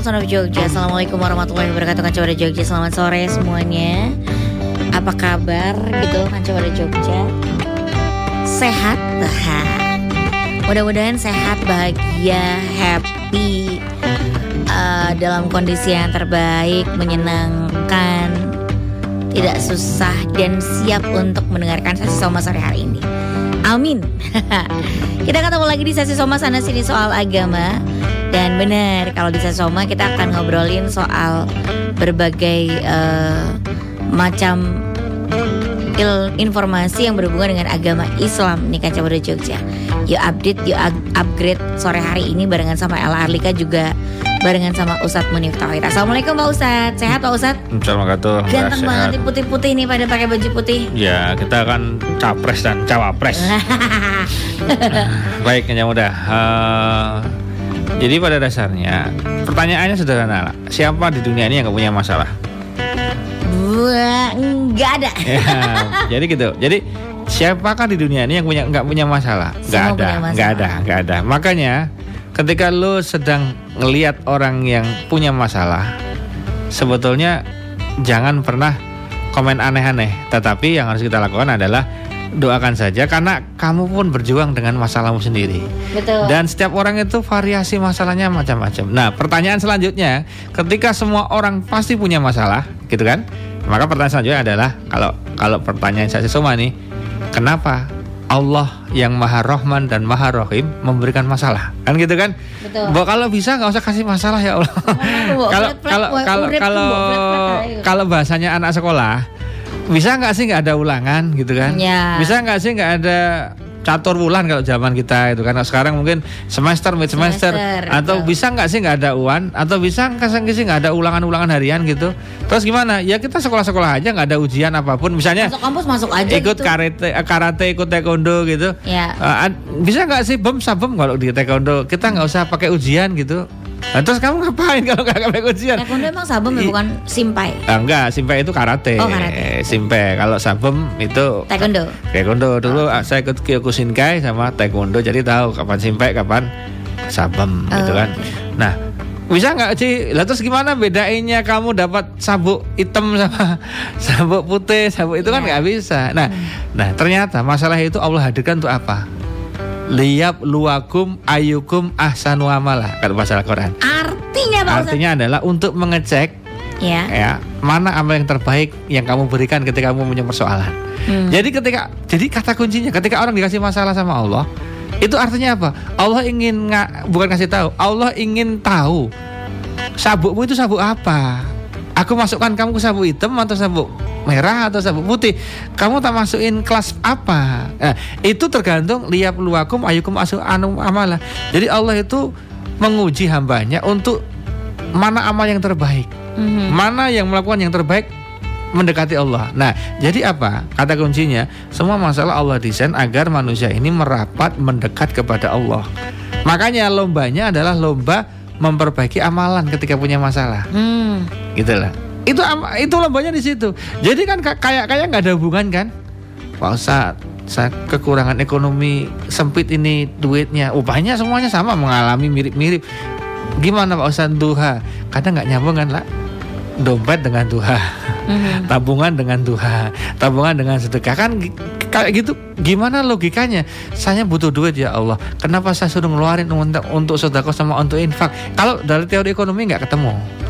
Son of Jogja. Assalamualaikum warahmatullahi wabarakatuh. Kancawada Jogja Selamat sore semuanya. Apa kabar gitu Kancawada Jogja? Sehat Mudah-mudahan sehat, bahagia, happy uh, Dalam kondisi yang terbaik Menyenangkan Tidak susah Dan siap untuk mendengarkan sesi sore hari ini Amin Kita ketemu lagi di sesi Soma sana sini soal agama dan benar kalau di Sesoma kita akan ngobrolin soal berbagai uh, macam il informasi yang berhubungan dengan agama Islam nih Kaca Jogja. Yuk update, yuk upgrade sore hari ini barengan sama Ella Arlika juga barengan sama Ustadz Munif Tauhid. Assalamualaikum Pak Ustadz, sehat Pak Ustadz? Assalamualaikum. Ganteng banget putih-putih nih pada pakai baju putih. Ya kita akan capres dan cawapres. Baik, yang mudah. Uh, jadi pada dasarnya pertanyaannya sederhana. Siapa di dunia ini yang gak punya masalah? Nggak ada. Ya, jadi gitu. Jadi siapakah di dunia ini yang punya nggak punya masalah? Nggak ada, nggak ada, nggak ada. Makanya ketika lo sedang ngelihat orang yang punya masalah, sebetulnya jangan pernah komen aneh-aneh. Tetapi yang harus kita lakukan adalah doakan saja karena kamu pun berjuang dengan masalahmu sendiri. Betul. Dan setiap orang itu variasi masalahnya macam-macam. Nah, pertanyaan selanjutnya, ketika semua orang pasti punya masalah, gitu kan? Maka pertanyaan selanjutnya adalah kalau kalau pertanyaan saya semua nih, kenapa Allah yang Maha Rahman dan Maha Rahim memberikan masalah, kan gitu kan? Betul. Bahwa kalau bisa nggak usah kasih masalah ya Allah. Kalau kalau kalau kalau kalau bahasanya anak sekolah bisa nggak sih nggak ada ulangan gitu kan? Ya. Bisa nggak sih nggak ada catur bulan kalau zaman kita itu. Karena sekarang mungkin semester mid semester, semester atau bisa nggak sih nggak ada uan? Atau bisa nggak sih nggak ada ulangan-ulangan harian gitu? Terus gimana? Ya kita sekolah-sekolah aja nggak ada ujian apa pun. Misalnya masuk kampus masuk aja ikut gitu. karate karate ikut taekwondo gitu. Ya. uh, bisa nggak sih bem sabem kalau di taekwondo? Kita nggak usah pakai ujian gitu Nah, terus kamu ngapain kalau nggak pakai ujian? Taekwondo emang sabem ya bukan simpai? Ah, enggak, simpai itu karate. Oh, karate. Simpai. Kalau sabem itu taekwondo. Taekwondo dulu oh. saya ikut Kyokushinkai sama taekwondo jadi tahu kapan simpai, kapan sabem oh, gitu kan. Okay. Nah, bisa nggak sih? Lah terus gimana bedainnya kamu dapat sabuk hitam sama sabuk putih, sabuk itu yeah. kan iya. nggak bisa. Nah, hmm. nah ternyata masalah itu Allah hadirkan untuk apa? Liyab luakum ayukum ahsanu amala kalau bahasa Al-Quran. Artinya Pak Artinya adalah untuk mengecek ya. ya mana amal yang terbaik yang kamu berikan ketika kamu punya persoalan. Hmm. Jadi ketika jadi kata kuncinya ketika orang dikasih masalah sama Allah itu artinya apa? Allah ingin nggak bukan kasih tahu, Allah ingin tahu sabukmu itu sabuk apa. Aku masukkan kamu ke sabuk hitam atau sabuk merah atau sabuk putih kamu tak masukin kelas apa nah, itu tergantung liap luakum ayukum asu anu amalah jadi Allah itu menguji hambanya untuk mana amal yang terbaik mm-hmm. mana yang melakukan yang terbaik mendekati Allah. Nah, jadi apa? Kata kuncinya, semua masalah Allah desain agar manusia ini merapat mendekat kepada Allah. Makanya lombanya adalah lomba memperbaiki amalan ketika punya masalah. Hmm. Gitulah itu itu lombanya di situ. Jadi kan kayak kayak nggak ada hubungan kan? Pak Ustadz saya kekurangan ekonomi sempit ini duitnya. Upahnya semuanya sama mengalami mirip-mirip. Gimana Pak Ustadz duha? Kadang nggak nyambung kan lah dompet dengan duha mm-hmm. tabungan dengan duha tabungan dengan sedekah. Kan kayak gitu gimana logikanya? Saya butuh duit ya Allah. Kenapa saya suruh ngeluarin untuk untuk sedekah sama untuk infak? Kalau dari teori ekonomi nggak ketemu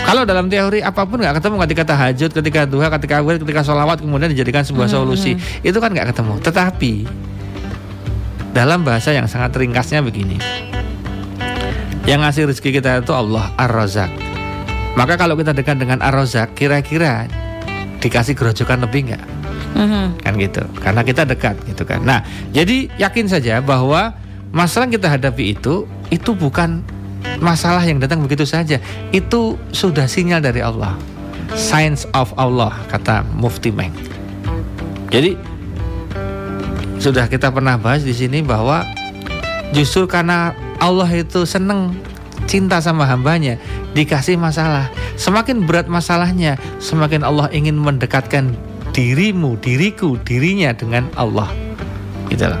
kalau dalam teori apa pun nggak ketemu ketika tahajud, ketika duha, ketika awal, ketika sholawat kemudian dijadikan sebuah hmm, solusi, hmm. itu kan nggak ketemu. Tetapi dalam bahasa yang sangat ringkasnya begini, yang ngasih rezeki kita itu Allah Ar-Razak. Maka kalau kita dekat dengan Ar-Razak, kira-kira dikasih gerojokan lebih nggak? Mm-hmm. Kan gitu. Karena kita dekat gitu kan. Nah, jadi yakin saja bahwa masalah yang kita hadapi itu itu bukan masalah yang datang begitu saja itu sudah sinyal dari Allah. Signs of Allah kata Mufti Meng. Jadi sudah kita pernah bahas di sini bahwa justru karena Allah itu seneng cinta sama hambanya dikasih masalah. Semakin berat masalahnya semakin Allah ingin mendekatkan dirimu diriku dirinya dengan Allah. Gitu loh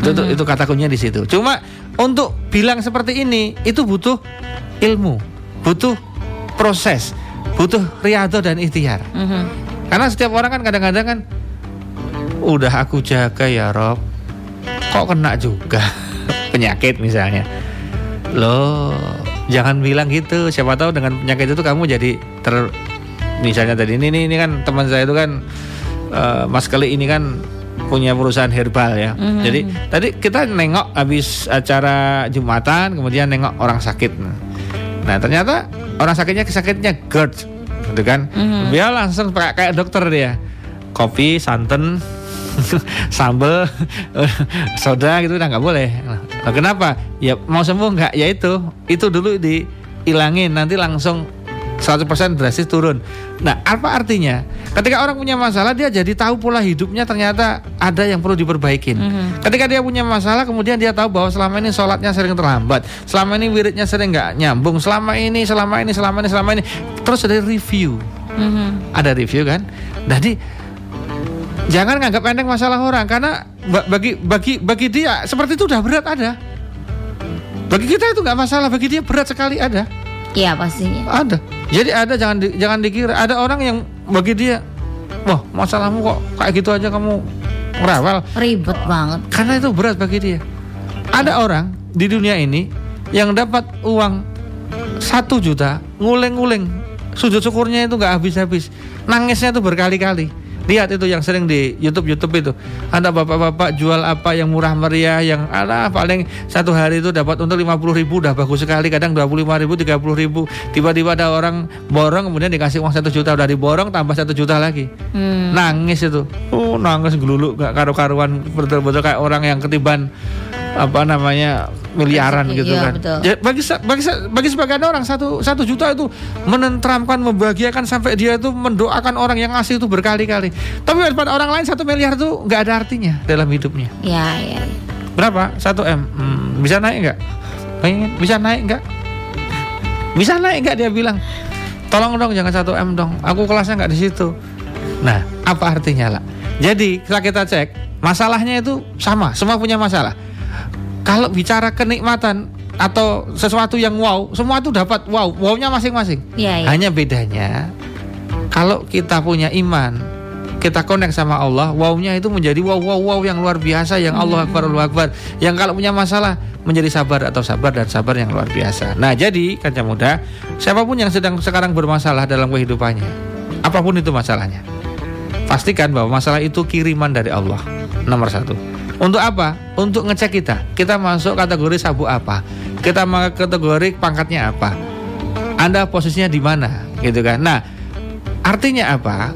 Itu hmm. itu kata kuncinya di situ. Cuma untuk bilang seperti ini itu butuh ilmu, butuh proses, butuh riado dan ikhtiar. Hmm. Karena setiap orang kan kadang-kadang kan udah aku jaga ya Rob, kok kena juga penyakit misalnya. Loh, jangan bilang gitu. Siapa tahu dengan penyakit itu kamu jadi ter misalnya tadi ini ini, ini kan teman saya itu kan uh, Mas Kali ini kan punya perusahaan herbal ya. Mm-hmm. Jadi tadi kita nengok habis acara Jumatan, kemudian nengok orang sakit. Nah ternyata orang sakitnya sakitnya GERD, gitu kan? Mm-hmm. Dia langsung pakai kayak dokter dia, kopi, santan, sambel, soda gitu udah nggak boleh. Nah, kenapa? Ya mau sembuh nggak? Ya itu, itu dulu dihilangin, nanti langsung 100% drastis turun. Nah, apa artinya? Ketika orang punya masalah, dia jadi tahu pola hidupnya ternyata ada yang perlu diperbaikin. Mm -hmm. Ketika dia punya masalah, kemudian dia tahu bahwa selama ini sholatnya sering terlambat, selama ini wiridnya sering nggak nyambung, selama ini, selama ini, selama ini, selama ini, terus ada review. Mm -hmm. Ada review kan? Jadi jangan nganggap pendek masalah orang karena bagi bagi bagi dia seperti itu udah berat ada. Bagi kita itu nggak masalah, bagi dia berat sekali ada. Iya pastinya. Ada. Jadi ada jangan di, jangan dikira ada orang yang bagi dia, wah masalahmu kok kayak gitu aja kamu merawal. Ribet banget. Karena itu berat bagi dia. Ada orang di dunia ini yang dapat uang satu juta nguling-nguling sujud syukurnya itu nggak habis-habis nangisnya itu berkali-kali Lihat itu yang sering di YouTube YouTube itu. Ada bapak-bapak jual apa yang murah meriah yang ada paling satu hari itu dapat untuk 50 ribu udah bagus sekali. Kadang 25 ribu, 30 ribu. Tiba-tiba ada orang borong kemudian dikasih uang satu juta udah diborong tambah satu juta lagi. Hmm. Nangis itu. Oh nangis geluluk gak karu-karuan betul-betul kayak orang yang ketiban apa namanya miliaran Rezeki, gitu iya, kan. Betul. Ya, bagi bagi bagi sebagian orang satu satu juta itu menentramkan, membahagiakan sampai dia itu mendoakan orang yang ngasih itu berkali-kali. Tapi pada orang lain satu miliar itu nggak ada artinya dalam hidupnya. Ya ya. Berapa? Satu m. Hmm, bisa naik nggak? Pengen bisa naik nggak? Bisa naik nggak dia bilang? Tolong dong jangan satu m dong. Aku kelasnya nggak di situ. Nah, apa artinya lah? Jadi setelah kita cek masalahnya itu sama, semua punya masalah kalau bicara kenikmatan atau sesuatu yang wow, semua itu dapat wow, wownya masing-masing. Ya, ya. Hanya bedanya kalau kita punya iman, kita connect sama Allah, wownya itu menjadi wow wow wow yang luar biasa, yang Allah hmm. Akbar Allah Akbar. Yang kalau punya masalah menjadi sabar atau sabar dan sabar yang luar biasa. Nah jadi kaca muda, siapa pun yang sedang sekarang bermasalah dalam kehidupannya, apa pun itu masalahnya, pastikan bahwa masalah itu kiriman dari Allah. Nomor satu. Untuk apa? Untuk ngecek kita. Kita masuk kategori sabuk apa? Kita masuk kategori pangkatnya apa? Anda posisinya di mana? Gitu kan. Nah, artinya apa?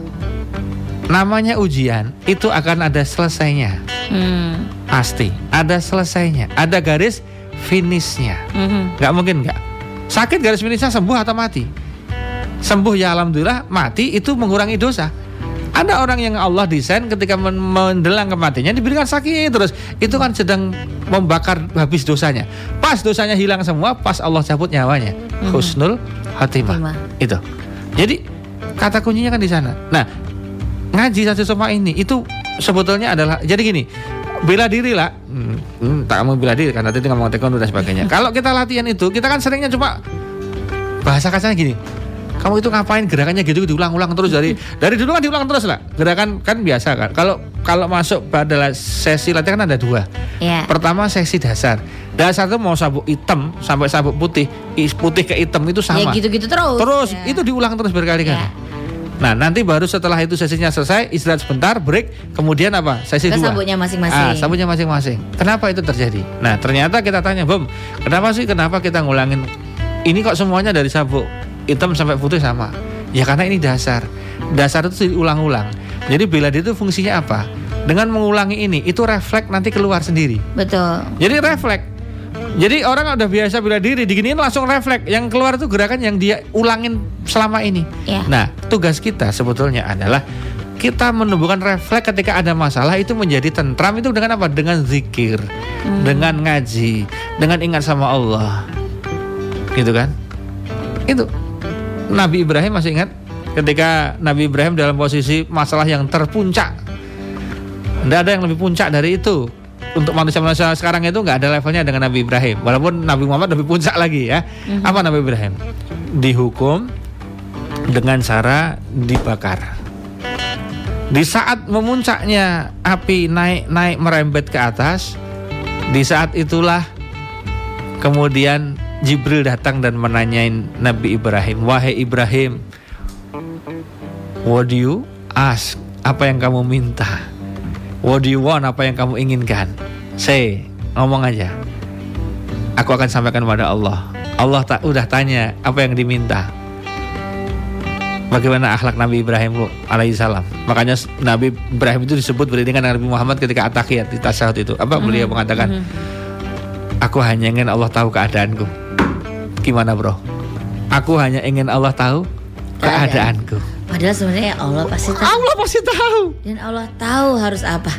Namanya ujian itu akan ada selesainya. Hmm. Pasti ada selesainya. Ada garis finishnya. Hmm. Gak mungkin nggak. Sakit garis finishnya sembuh atau mati? Sembuh ya alhamdulillah, mati itu mengurangi dosa. Ada orang yang Allah desain ketika mendelang kematiannya diberikan sakit terus. Itu kan sedang membakar habis dosanya. Pas dosanya hilang semua, pas Allah cabut nyawanya. Hmm. Husnul Hatimah. Itu. Jadi kata kuncinya kan di sana. Nah, ngaji satu sama ini itu sebetulnya adalah jadi gini bela diri lah hmm, hmm, tak mau bela diri karena tadi ngomong taekwondo dan sebagainya kalau kita latihan itu kita kan seringnya cuma bahasa kasarnya gini kamu itu ngapain? Gerakannya gitu diulang-ulang terus dari dari dulu kan diulang terus lah. Gerakan kan biasa kan. Kalau kalau masuk pada sesi latihan kan ada dua. Yeah. pertama sesi dasar. Dasar itu mau sabuk hitam sampai sabuk putih putih ke hitam itu sama. Ya gitu-gitu terus. Terus ya. itu diulang terus berkali-kali. Yeah. Nah nanti baru setelah itu sesinya selesai istirahat sebentar break kemudian apa? Sesi Ke dua. sabuknya masing-masing. Ah, sabuknya masing-masing. Kenapa itu terjadi? Nah ternyata kita tanya bom kenapa sih kenapa kita ngulangin ini kok semuanya dari sabuk hitam sampai putih sama. Ya karena ini dasar. Dasar itu diulang-ulang. Jadi bela diri itu fungsinya apa? Dengan mengulangi ini, itu refleks nanti keluar sendiri. Betul. Jadi refleks. Jadi orang udah biasa bela diri, diginiin langsung refleks. Yang keluar itu gerakan yang dia ulangin selama ini. Ya. Nah, tugas kita sebetulnya adalah kita menumbuhkan refleks ketika ada masalah itu menjadi tentram itu dengan apa? Dengan zikir, hmm. dengan ngaji, dengan ingat sama Allah. Gitu kan? Itu Nabi Ibrahim masih ingat ketika Nabi Ibrahim dalam posisi masalah yang terpuncak. Tidak ada yang lebih puncak dari itu. untuk manusia-manusia sekarang itu nggak ada levelnya dengan Nabi Ibrahim. Walaupun Nabi Muhammad lebih puncak lagi ya. Mm-hmm. Apa Nabi Ibrahim? Dihukum dengan cara dibakar. Di saat memuncaknya api naik-naik merembet ke atas, di saat itulah kemudian Jibril datang dan menanyain Nabi Ibrahim, "Wahai Ibrahim, what do you ask? Apa yang kamu minta?" What do you want? Apa yang kamu inginkan? Say, ngomong aja. Aku akan sampaikan kepada Allah. Allah tak udah tanya apa yang diminta. Bagaimana akhlak Nabi Ibrahim alaihissalam. Makanya Nabi Ibrahim itu disebut beriringan dengan Nabi Muhammad ketika atahiyat di tasawuf itu. Apa beliau mengatakan? Mm-hmm. Aku hanya ingin Allah tahu keadaanku. Gimana bro? Aku hanya ingin Allah tahu keadaanku. Padahal sebenarnya Allah pasti tahu. Allah pasti tahu. Dan Allah tahu harus apa.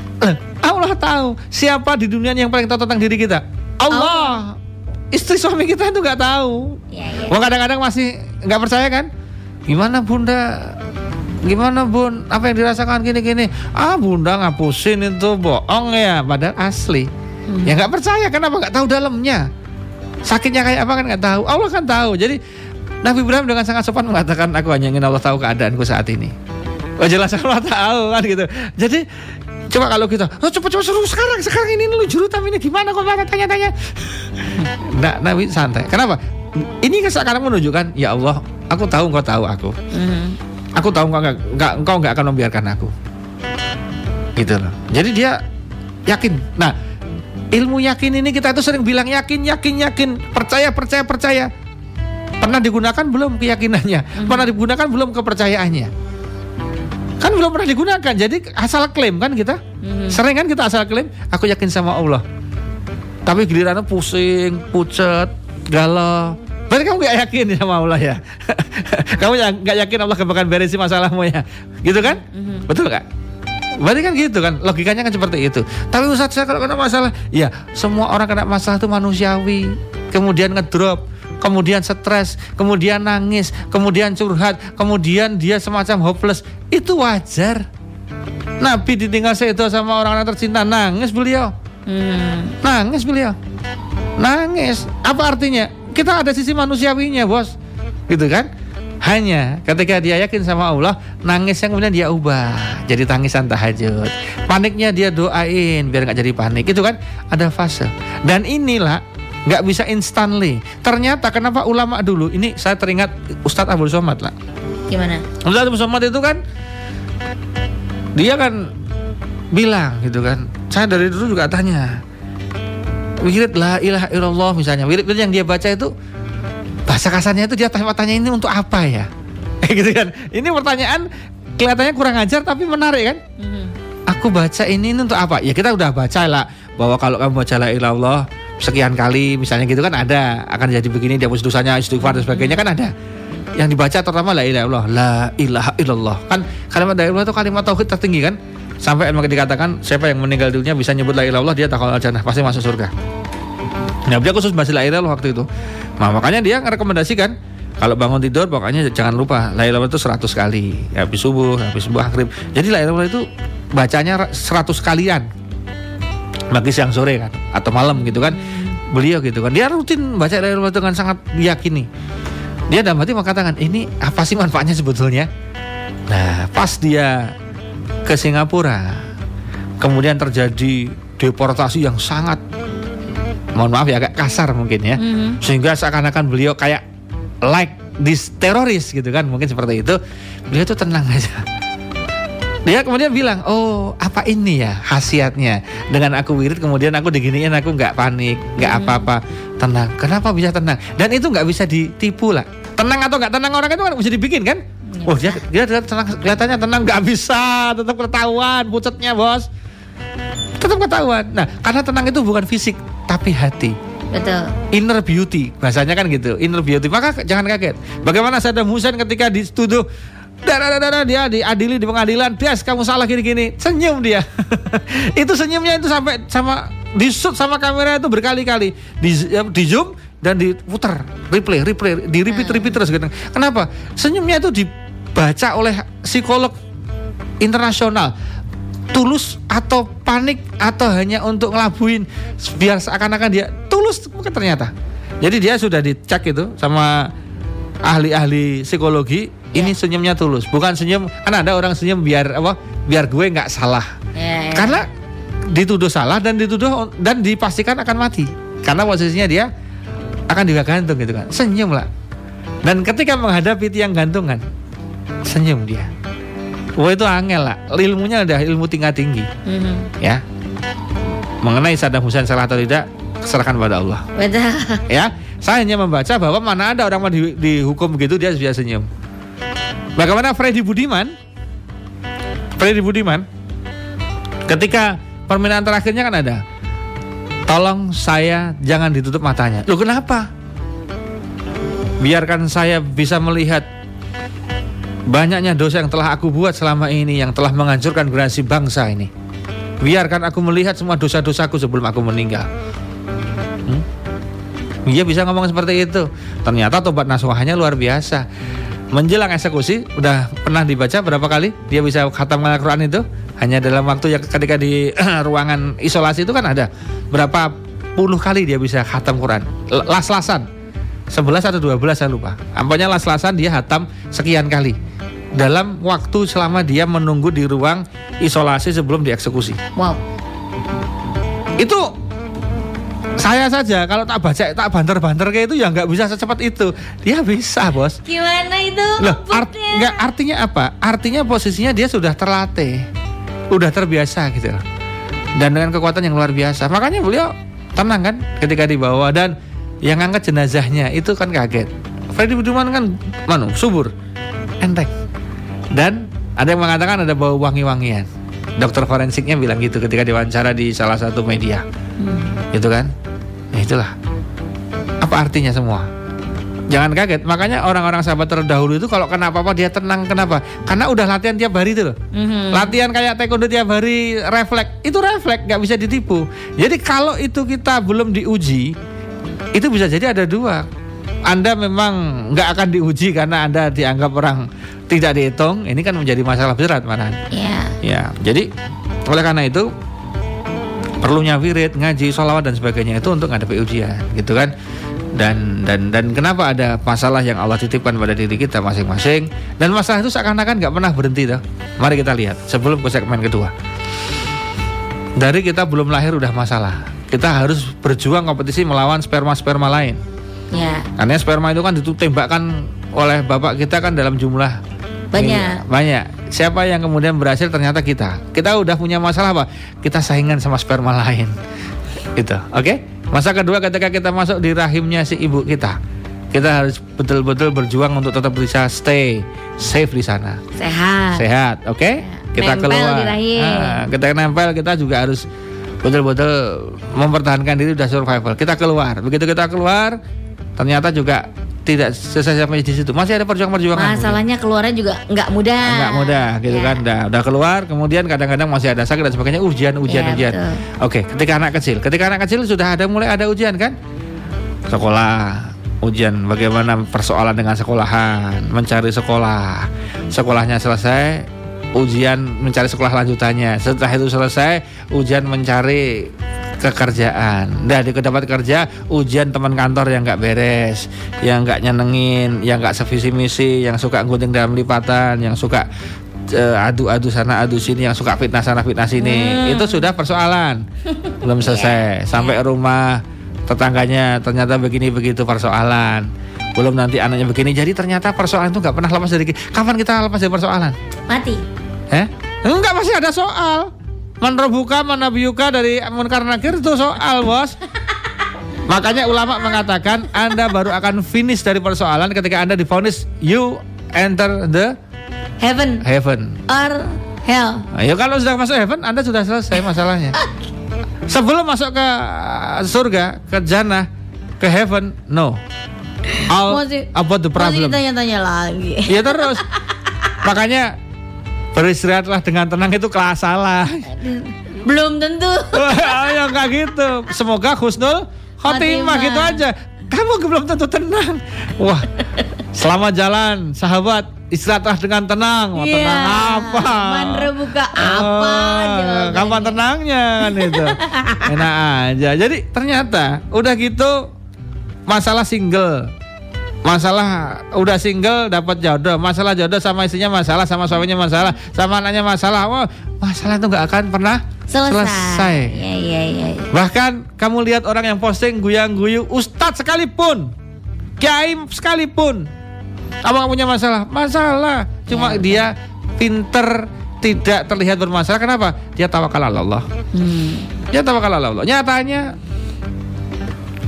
Allah tahu siapa di dunia yang paling tahu tentang diri kita. Allah. Allah. Istri suami kita itu nggak tahu. Ya, ya. Wah kadang-kadang masih nggak percaya kan? Gimana bunda? Gimana bun? Apa yang dirasakan gini-gini? Ah bunda ngapusin itu bohong ya. Padahal asli. Hmm. Ya nggak percaya. Kenapa nggak tahu dalamnya? Sakitnya kayak apa kan nggak tahu. Allah kan tahu. Jadi Nabi Ibrahim dengan sangat sopan mengatakan aku hanya ingin Allah tahu keadaanku saat ini. Oh jelas Allah tahu kan gitu. Jadi coba kalau kita, oh coba coba suruh sekarang sekarang ini lu jurutam ini gimana kok mana tanya-tanya. Nah, Nabi santai. Kenapa? Ini kan sekarang menunjukkan ya Allah, aku tahu engkau tahu aku. Mm-hmm. Aku tahu engkau nggak enggak engkau nggak akan membiarkan aku. Gitu loh. Jadi dia yakin. Nah, ilmu yakin ini kita itu sering bilang yakin, yakin, yakin, percaya, percaya, percaya. Pernah digunakan belum keyakinannya? Hmm. Pernah digunakan belum kepercayaannya? Kan belum pernah digunakan. Jadi asal klaim kan kita. Hmm. Sering kan kita asal klaim, aku yakin sama Allah. Tapi giliran pusing, pucet, galau. Berarti kamu gak yakin sama Allah ya? kamu gak yakin Allah bakal beresin masalahmu ya? Gitu kan? hmm Betul gak? Berarti kan gitu kan, logikanya kan seperti itu. Tapi Ustaz saya kalau kena masalah, ya semua orang kena masalah itu manusiawi. Kemudian ngedrop, kemudian stres, kemudian nangis, kemudian curhat, kemudian dia semacam hopeless. Itu wajar. Nabi ditinggal itu sama orang-orang tercinta, nangis beliau. Hmm. Nangis beliau. Nangis. Apa artinya? Kita ada sisi manusiawinya, Bos. Gitu kan? Hanya ketika dia yakin sama Allah, nangis yang kemudian dia ubah jadi tangisan tahajud. Paniknya dia doain biar nggak jadi panik. Itu kan ada fase. Dan inilah nggak bisa instantly. Ternyata kenapa ulama dulu ini saya teringat Ustadz Abdul Somad lah. Gimana? Ustadz Abdul Somad itu kan dia kan bilang gitu kan. Saya dari dulu juga tanya. Wirid la ilaha illallah misalnya. Wirid yang dia baca itu bahasa kasarnya itu dia tanya-tanya ini untuk apa ya? gitu kan. Ini pertanyaan kelihatannya kurang ajar tapi menarik kan? Mm -hmm. Aku baca ini, ini untuk apa? Ya kita udah baca lah bahwa kalau kamu baca la ilallah sekian kali misalnya gitu kan ada akan jadi begini dihapus dosanya istighfar dan sebagainya kan ada yang dibaca terutama la ilaha illallah la ilaha illallah kan kalimat la ilaha itu kalimat tauhid tertinggi kan sampai emang dikatakan siapa yang meninggal dunia bisa nyebut la ilaha illallah dia takal jannah pasti masuk surga nah dia khusus bahasa la ilaha waktu itu. Nah makanya dia merekomendasikan kalau bangun tidur pokoknya jangan lupa la ilaha itu 100 kali. Habis subuh habis subuh akhir jadi la ilaha itu bacanya 100 kalian. Bagi siang sore kan atau malam gitu kan. Beliau gitu kan. Dia rutin baca rumah dengan sangat diyakini. Dia dalam hati mengatakan ini apa sih manfaatnya sebetulnya? Nah pas dia ke Singapura kemudian terjadi deportasi yang sangat mohon maaf ya agak kasar mungkin ya mm-hmm. sehingga seakan-akan beliau kayak like this teroris gitu kan mungkin seperti itu beliau tuh tenang aja dia kemudian bilang, oh apa ini ya khasiatnya dengan aku wirid kemudian aku diginiin aku nggak panik, nggak hmm. apa-apa, tenang. Kenapa bisa tenang? Dan itu nggak bisa ditipu lah. Tenang atau nggak tenang orang itu kan bisa dibikin kan? Ya, oh dia dia tenang, kelihatannya tenang nggak bisa, tetap ketahuan pucetnya bos, tetap ketahuan. Nah karena tenang itu bukan fisik tapi hati. Betul. Inner beauty bahasanya kan gitu, inner beauty. Maka jangan kaget. Bagaimana Saddam Hussein ketika dituduh darah darah dia diadili di pengadilan. Des kamu salah gini gini senyum dia. Itu senyumnya itu sampai sama di shoot sama kamera itu berkali-kali. Di, ya, di zoom dan diputar. Replay replay di repeat repeat terus gitu. Kenapa? Senyumnya itu dibaca oleh psikolog internasional tulus atau panik atau hanya untuk ngelabuin biar seakan-akan dia tulus mungkin ternyata. Jadi dia sudah dicek itu sama ahli-ahli psikologi yeah. ini senyumnya tulus, bukan senyum kan ada orang senyum biar apa? Biar gue nggak salah. Yeah, yeah. Karena dituduh salah dan dituduh dan dipastikan akan mati. Karena posisinya dia akan juga gantung gitu kan. Senyum lah. Dan ketika menghadapi tiang gantungan, senyum dia. Wah itu angel lah. Ilmunya udah ilmu tingkat tinggi. Mm-hmm. Ya. Mengenai Saddam Hussein salah atau tidak, serahkan pada Allah. Betul. Ya. Saya hanya membaca bahwa mana ada orang di, dihukum begitu dia bisa senyum. Bagaimana Freddy Budiman? Freddy Budiman ketika permintaan terakhirnya kan ada. Tolong saya jangan ditutup matanya. Loh kenapa? Biarkan saya bisa melihat Banyaknya dosa yang telah aku buat selama ini yang telah menghancurkan generasi bangsa ini. Biarkan aku melihat semua dosa-dosaku sebelum aku meninggal. Hmm? Dia bisa ngomong seperti itu. Ternyata tobat nasuhnya luar biasa. Menjelang eksekusi, udah pernah dibaca berapa kali? Dia bisa khatam Al-Quran itu? Hanya dalam waktu yang ketika di ruangan isolasi itu kan ada berapa puluh kali dia bisa khatam Quran. Las-lasan. 11 atau 12 saya lupa. Ampanya las-lasan dia hatam sekian kali dalam waktu selama dia menunggu di ruang isolasi sebelum dieksekusi. Wow. Itu saya saja kalau tak baca tak banter-banter kayak itu ya nggak bisa secepat itu. Dia bisa, Bos. Gimana itu? Loh, art, nggak artinya apa? Artinya posisinya dia sudah terlatih. Udah terbiasa gitu. Dan dengan kekuatan yang luar biasa. Makanya beliau tenang kan ketika dibawa dan yang angkat jenazahnya itu kan kaget. Freddy Budiman kan manu subur enteng dan ada yang mengatakan ada bau wangi-wangian. Dokter forensiknya bilang gitu ketika diwawancara di salah satu media. Hmm. Gitu kan? Ya itulah. Apa artinya semua? Jangan kaget. Makanya orang-orang sahabat terdahulu itu kalau kenapa apa dia tenang. Kenapa? Karena udah latihan tiap hari itu loh. Mm-hmm. Latihan kayak taekwondo tiap hari refleks. Itu refleks, nggak bisa ditipu. Jadi kalau itu kita belum diuji, itu bisa jadi ada dua. Anda memang nggak akan diuji karena Anda dianggap orang tidak dihitung, ini kan menjadi masalah berat mana? Iya. Ya, jadi oleh karena itu perlunya wirid, ngaji, sholawat dan sebagainya itu untuk menghadapi ujian, gitu kan? Dan dan dan kenapa ada masalah yang Allah titipkan pada diri kita masing-masing dan masalah itu seakan-akan nggak pernah berhenti tuh. Mari kita lihat sebelum ke segmen kedua. Dari kita belum lahir udah masalah. Kita harus berjuang kompetisi melawan sperma-sperma lain. Ya. Karena sperma itu kan ditembakkan oleh bapak kita kan dalam jumlah banyak. banyak. Siapa yang kemudian berhasil ternyata kita. Kita udah punya masalah apa? Kita saingan sama sperma lain. Gitu. Oke? Okay? Masa kedua ketika kita masuk di rahimnya si ibu kita. Kita harus betul-betul berjuang untuk tetap bisa stay safe di sana. Sehat. Sehat, oke? Okay? Ya. Kita nempel keluar. Di rahim. Nah, kita nempel kita juga harus betul-betul mempertahankan diri udah survival. Kita keluar. Begitu kita keluar, ternyata juga tidak selesai sampai di situ. Masih ada perjuangan-perjuangan. Masalahnya keluarnya juga nggak mudah. Nggak mudah, gitu ya. kan. Udah, udah keluar, kemudian kadang-kadang masih ada sakit dan sebagainya. Ujian, ujian, ya, ujian. Betul. Oke, ketika anak kecil, ketika anak kecil sudah ada mulai ada ujian kan? Sekolah, ujian bagaimana persoalan dengan sekolahan, mencari sekolah. Sekolahnya selesai, ujian mencari sekolah lanjutannya. Setelah itu selesai, ujian mencari kekerjaan. Nah, di dapat kerja, ujian teman kantor yang nggak beres, yang nggak nyenengin, yang nggak sevisi misi, yang suka gunting dalam lipatan, yang suka uh, adu-adu sana adu sini, yang suka fitnah sana fitnah sini. Hmm. Itu sudah persoalan. Belum selesai. Yeah. Sampai rumah tetangganya ternyata begini begitu persoalan. Belum nanti anaknya begini. Jadi ternyata persoalan itu nggak pernah lepas dari kapan kita lepas dari persoalan? Mati. Eh? Enggak masih ada soal. Man robuka mana biuka dari munkar nakir itu soal bos. Makanya ulama mengatakan Anda baru akan finish dari persoalan ketika Anda difonis you enter the heaven. Heaven. Or hell. Nah, ya kalau sudah masuk heaven Anda sudah selesai masalahnya. Sebelum masuk ke surga, ke jannah, ke heaven, no. All masih, about the problem. Masih tanya-tanya lagi. Ya terus. Makanya beristirahatlah dengan tenang itu kelas salah. Belum tentu. ya enggak gitu. Semoga Husnul khotimah gitu aja. Kamu belum tentu tenang. Wah, selamat jalan sahabat istirahatlah dengan tenang. Mau yeah. tenang apa? Buka apa? Uh, kapan tenangnya kan itu? Enak aja. Jadi ternyata udah gitu masalah single masalah udah single dapat jodoh. Masalah jodoh sama istrinya masalah sama suaminya masalah sama anaknya masalah. Wah masalah itu nggak akan pernah selesai, selesai. Ya, ya, ya, ya. bahkan kamu lihat orang yang posting guyang guyu ustadz sekalipun kiai sekalipun. Apa nggak punya masalah? Masalah. Cuma ya, dia pinter tidak terlihat bermasalah. Kenapa? Dia tawakal Allah. Hmm. dia tawakal Allah. Nyatanya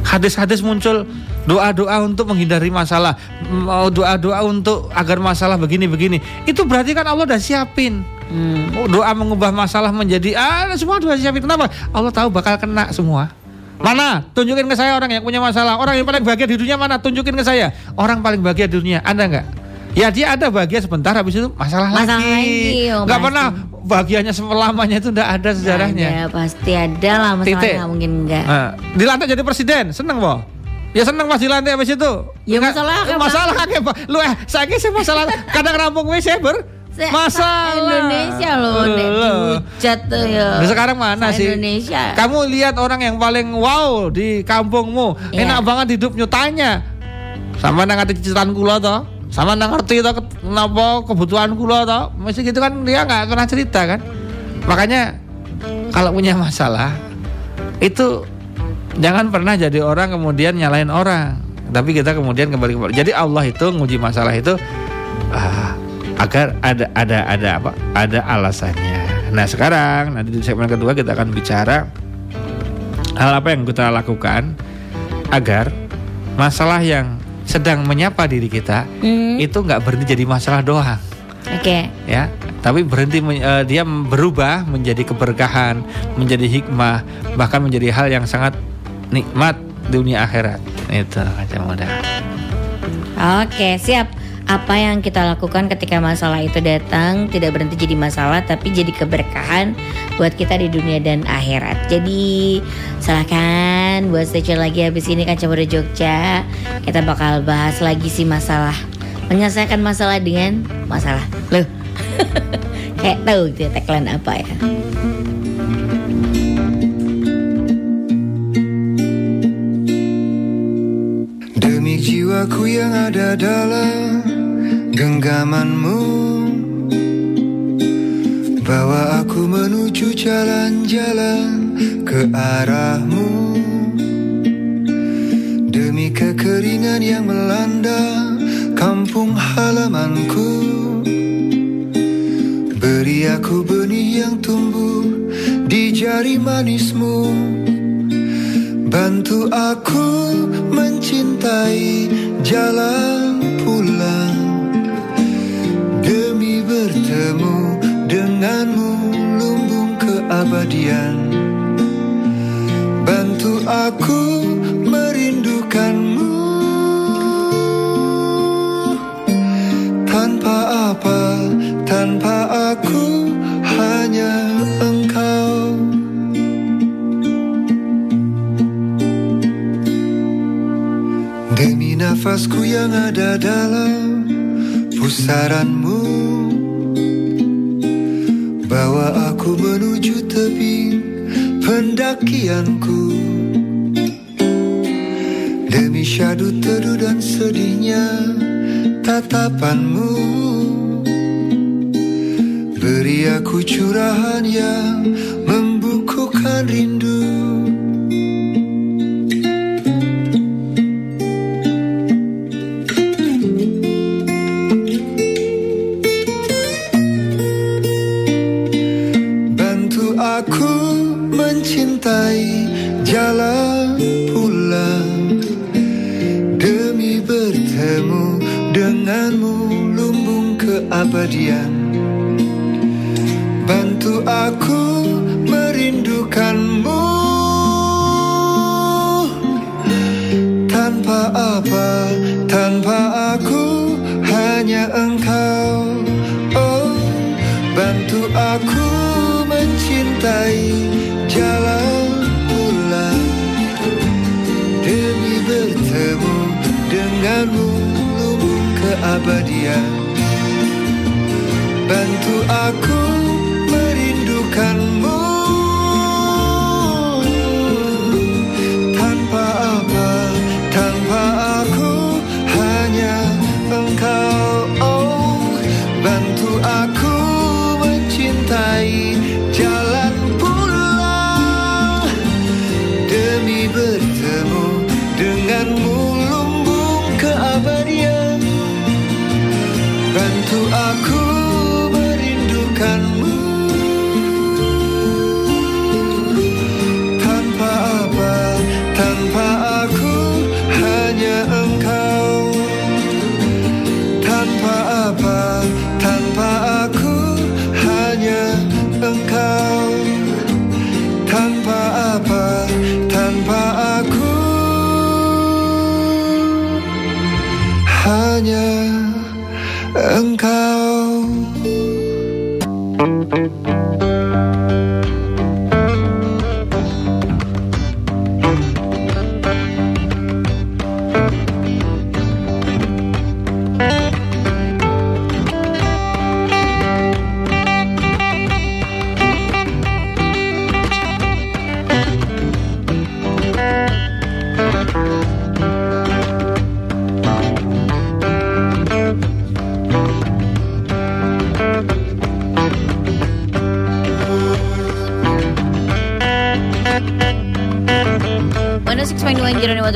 hadis-hadis muncul doa-doa untuk menghindari masalah, mau doa-doa untuk agar masalah begini-begini. Itu berarti kan Allah udah siapin. Hmm. Doa mengubah masalah menjadi ah semua doa siapin. Kenapa? Allah tahu bakal kena semua. Mana? Tunjukin ke saya orang yang punya masalah. Orang yang paling bahagia di dunia mana? Tunjukin ke saya. Orang paling bahagia di dunia. Anda enggak? Ya dia ada bahagia sebentar habis itu masalah, masalah lagi. lagi oh, Gak pernah bahagianya selamanya itu enggak ada sejarahnya. Ada, pasti ada lah masalahnya mungkin enggak. Nah, dilantik jadi presiden, seneng boh. Ya seneng mas di lantai habis itu. Ya masalah kan. Masalah kan ya, Lu eh saya sih masalah kadang rampung wis ya, ber masalah Indonesia loh dihujat tuh ya. Nah, sekarang mana sih? Indonesia. Kamu lihat orang yang paling wow di kampungmu, yeah. enak banget hidup nyutanya. Sama nang ngerti cicitan kula toh. Sama nang ngerti toh kenapa kebutuhan kula toh. Masih gitu kan dia nggak pernah cerita kan. Makanya kalau punya masalah itu jangan pernah jadi orang kemudian nyalain orang tapi kita kemudian kembali kembali jadi Allah itu nguji masalah itu uh, agar ada ada ada apa ada alasannya nah sekarang nanti di segmen kedua kita akan bicara hal apa yang kita lakukan agar masalah yang sedang menyapa diri kita mm. itu nggak berhenti jadi masalah doang Oke. Okay. Ya, tapi berhenti uh, dia berubah menjadi keberkahan, menjadi hikmah, bahkan menjadi hal yang sangat nikmat dunia akhirat itu kaca muda oke siap apa yang kita lakukan ketika masalah itu datang tidak berhenti jadi masalah tapi jadi keberkahan buat kita di dunia dan akhirat. Jadi silahkan buat stay lagi habis ini kaca muda Jogja kita bakal bahas lagi sih masalah menyelesaikan masalah dengan masalah. Loh. Kayak tahu gitu tagline apa ya. Jiwaku yang ada dalam genggamanmu. Bawa aku menuju jalan-jalan ke arahmu. Demi kekeringan yang melanda kampung halamanku. Beri aku benih yang tumbuh di jari manismu. Bantu aku mencintai jalan pulang. Demi bertemu denganmu lumbung keabadian. Bantu aku nafasku yang ada dalam pusaranmu. Bawa aku menuju tebing pendakianku. Demi syadu teduh dan sedihnya tatapanmu. Beri aku curahan yang jalan pulang. Demi bertemu denganmu lumbung keabadian Bantu aku merindukanmu. Tanpa apa, tanpa aku hanya engkau. Oh, bantu aku mencintai jalan terulung keabadian. Bantu aku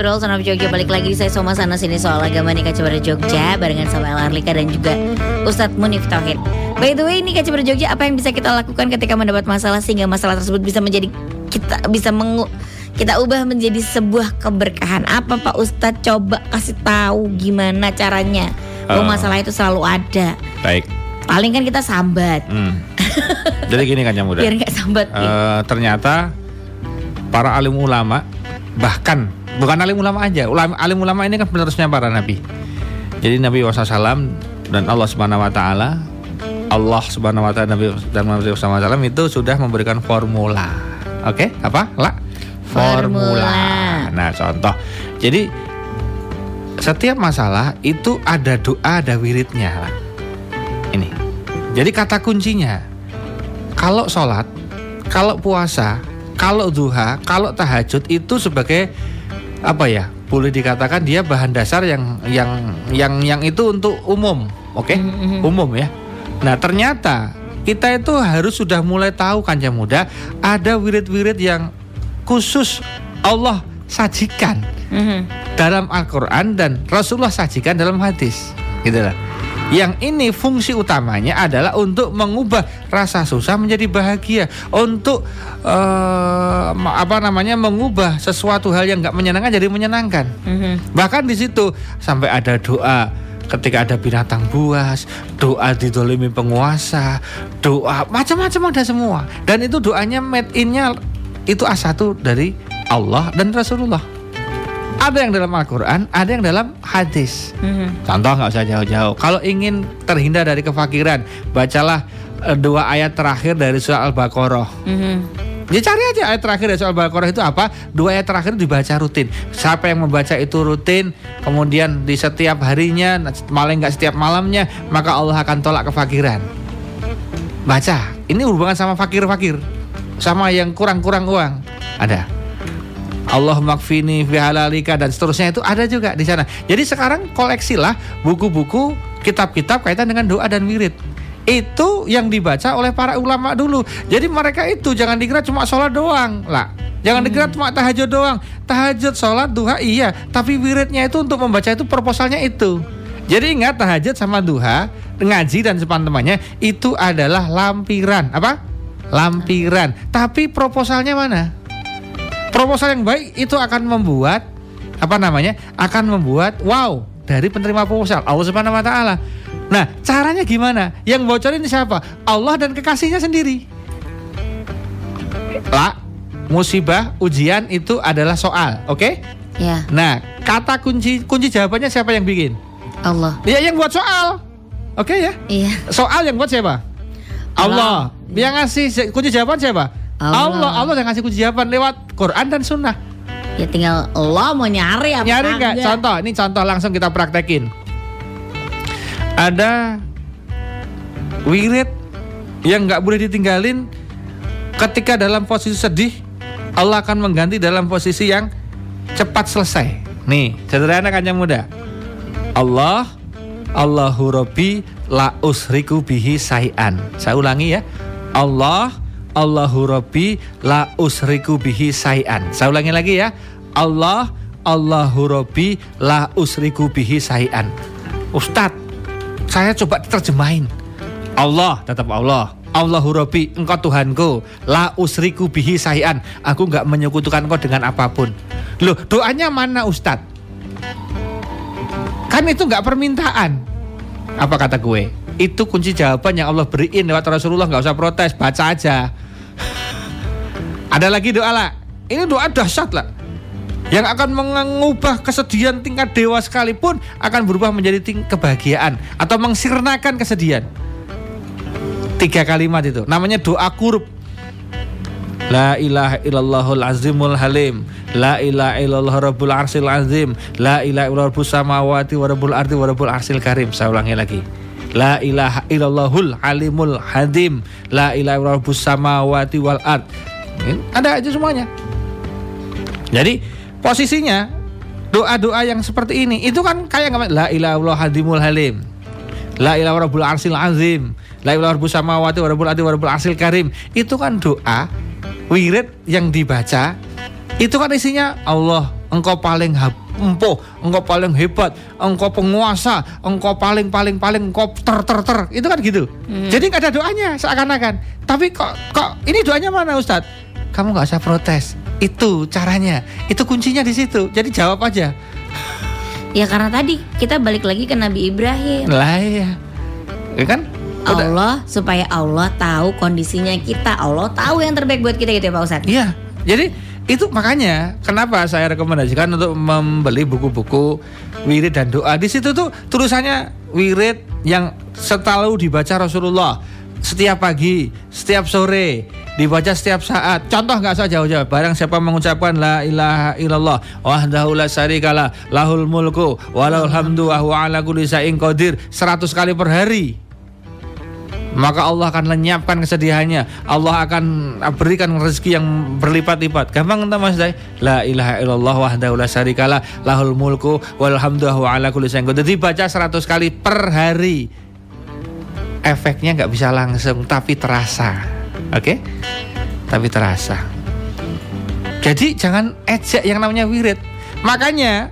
Tudol Son of Jogja balik lagi saya Soma sana sini soal agama nih Kacamata Jogja barengan sama El Arlika dan juga Ustadz Munif Tauhid. By the way ini Kacamata Jogja apa yang bisa kita lakukan ketika mendapat masalah sehingga masalah tersebut bisa menjadi kita bisa mengu kita ubah menjadi sebuah keberkahan. Apa Pak Ustadz coba kasih tahu gimana caranya? Bahwa Uh. masalah itu selalu ada. Baik. Paling kan kita sambat. Hmm. Jadi gini kan muda. Biar nggak sambat. Eh, ternyata para alim ulama bahkan bukan alim ulama aja, ulama alim ulama ini kan penerusnya para nabi. Jadi Nabi SAW dan Allah Subhanahu Wa Taala, Allah Subhanahu Wa Taala Nabi dan Nabi SAW itu sudah memberikan formula. Oke, apa? La? Formula. Nah, contoh. Jadi setiap masalah itu ada doa, ada wiridnya. lah. Ini. Jadi kata kuncinya kalau sholat, kalau puasa, kalau duha, kalau tahajud itu sebagai apa ya? Boleh dikatakan dia bahan dasar yang yang yang yang itu untuk umum, oke? Umum ya. Nah ternyata kita itu harus sudah mulai tahu kan ya muda ada wirid-wirid yang khusus Allah sajikan Mhm. dalam Al-Quran dan Rasulullah sajikan dalam hadis gitu lah. Yang ini fungsi utamanya adalah untuk mengubah rasa susah menjadi bahagia, untuk ma- apa namanya mengubah sesuatu hal yang nggak menyenangkan jadi menyenangkan. Mhm. Bahkan di situ sampai ada doa ketika ada binatang buas, doa didolimi penguasa, doa macam-macam ada semua. Dan itu doanya made innya itu A1 dari Allah dan Rasulullah. Ada yang dalam Al-Quran, ada yang dalam hadis. Mhm. Contoh nggak usah jauh-jauh. Kalau ingin terhindar dari kefakiran, bacalah eh, dua ayat terakhir dari surah Al-Baqarah. Mhm. Ya cari aja ayat terakhir dari surah Al-Baqarah itu apa? Dua ayat terakhir dibaca rutin. Siapa yang membaca itu rutin, kemudian di setiap harinya, malah nggak setiap malamnya, maka Allah akan tolak kefakiran. Baca. Ini hubungan sama fakir-fakir, sama yang kurang-kurang uang. Ada. Allah makfini fi halalika dan seterusnya itu ada juga di sana. Jadi sekarang koleksilah buku-buku, kitab-kitab kaitan dengan doa dan wirid. Itu yang dibaca oleh para ulama dulu. Jadi mereka itu jangan dikira cuma sholat doang lah. Jangan dikira cuma tahajud doang. Tahajud, sholat, duha iya. Tapi wiridnya itu untuk membaca itu proposalnya itu. Jadi ingat tahajud sama duha, ngaji dan teman-temannya itu adalah lampiran. Apa? Lampiran. Tapi proposalnya mana? Proposal yang baik itu akan membuat apa namanya akan membuat wow dari penerima proposal Allah Subhanahu Wa Taala. Nah caranya gimana? Yang bocorin siapa? Allah dan kekasihnya sendiri. Lah musibah ujian itu adalah soal, oke? Ya, Nah kata kunci kunci jawabannya siapa yang bikin? Allah. Ya yang buat soal, oke ya? Iya. Soal yang buat siapa? Allah. Yang ngasih kunci jawaban siapa? Allah. Allah. Allah yang ngasih kunci jawaban lewat Quran dan Sunnah. Ya tinggal Allah mau nyari apa Nyari nggak? Contoh, ini contoh langsung kita praktekin. Ada wirid yang nggak boleh ditinggalin ketika dalam posisi sedih Allah akan mengganti dalam posisi yang cepat selesai. Nih, sederhana kan yang muda. Allah Allahu Rabbi la usriku bihi sayan. Saya ulangi ya. Allah Allahu Rabbi la usriku bihi sayan. Saya ulangi lagi ya. Allah Allahu Rabbi la usriku bihi sayan. Ustadz, saya coba terjemahin. Allah tetap Allah. Allahu Rabbi, engkau Tuhanku, la usriku bihi sayan. Aku nggak menyekutukan engkau dengan apa pun. Loh, doanya mana Ustadz? Kan itu nggak permintaan. Apa kata gue? Itu kunci jawaban yang Allah beriin lewat Rasulullah nggak usah protes, baca aja. Ada lagi doa lah. Ini doa dahsyat lah. Yang akan mengubah kesedihan tingkat dewa sekalipun akan berubah menjadi ting kebahagiaan atau mengsirnakan kesedihan. Tiga kalimat itu. Namanya doa kurub. La ilaha illallahul azimul halim La ilaha illallah rabbul arsil azim La ilaha illallah rabbus samawati wa rabbul ardi rabbul arsil karim Saya ulangi lagi La ilaha illallahul halimul hadim. La ilaha illallah rabbus samawati wal ard. Ada aja semuanya. Jadi posisinya doa-doa yang seperti ini itu kan kayak la ilaha illallah hadimul halim. La ilaha rabbul arsil azim. La ilaha rabbus samawati wa rabbul ardi wa rabbul arsil karim. Itu kan doa wirid yang dibaca. Itu kan isinya Allah engkau paling empuh engkau paling hebat engkau penguasa engkau paling paling paling engkau ter ter ter. Itu kan gitu. Hmm. jadi nggak ada doanya seakan-akan. Tapi kok kok ini doanya mana Ustadz? Kamu nggak usah protes. Itu caranya. Itu kuncinya di situ. Jadi jawab aja. Ya karena tadi kita balik lagi ke Nabi Ibrahim. Lah ya ya kan? Allah supaya Allah tahu kondisinya kita. Allah tahu yang terbaik buat kita gitu ya Pak Ustadz. Iya. Jadi itu makanya kenapa saya rekomendasikan untuk membeli buku-buku wirid dan doa. Di situ tuh tulisannya wirid yang selalu dibaca Rasulullah setiap pagi, setiap sore, dibaca setiap saat. Contoh nggak usah jauh-jauh. Barang siapa mengucapkan la ilaha illallah wahdahu la syarikalah lahul mulku walahul hamdu wa ala kulli qadir 100 kali per hari maka Allah akan lenyapkan kesedihannya. Allah akan berikan rezeki yang berlipat-lipat. Gampang entah Mas Dai? La ilaha illallah wahdahu la syarikalah lahul mulku wal hamdu wa ala kulli Jadi baca 100 kali per hari. Efeknya nggak bisa langsung tapi terasa. Oke? Okay? Tapi terasa. Jadi jangan ejek yang namanya wirid. Makanya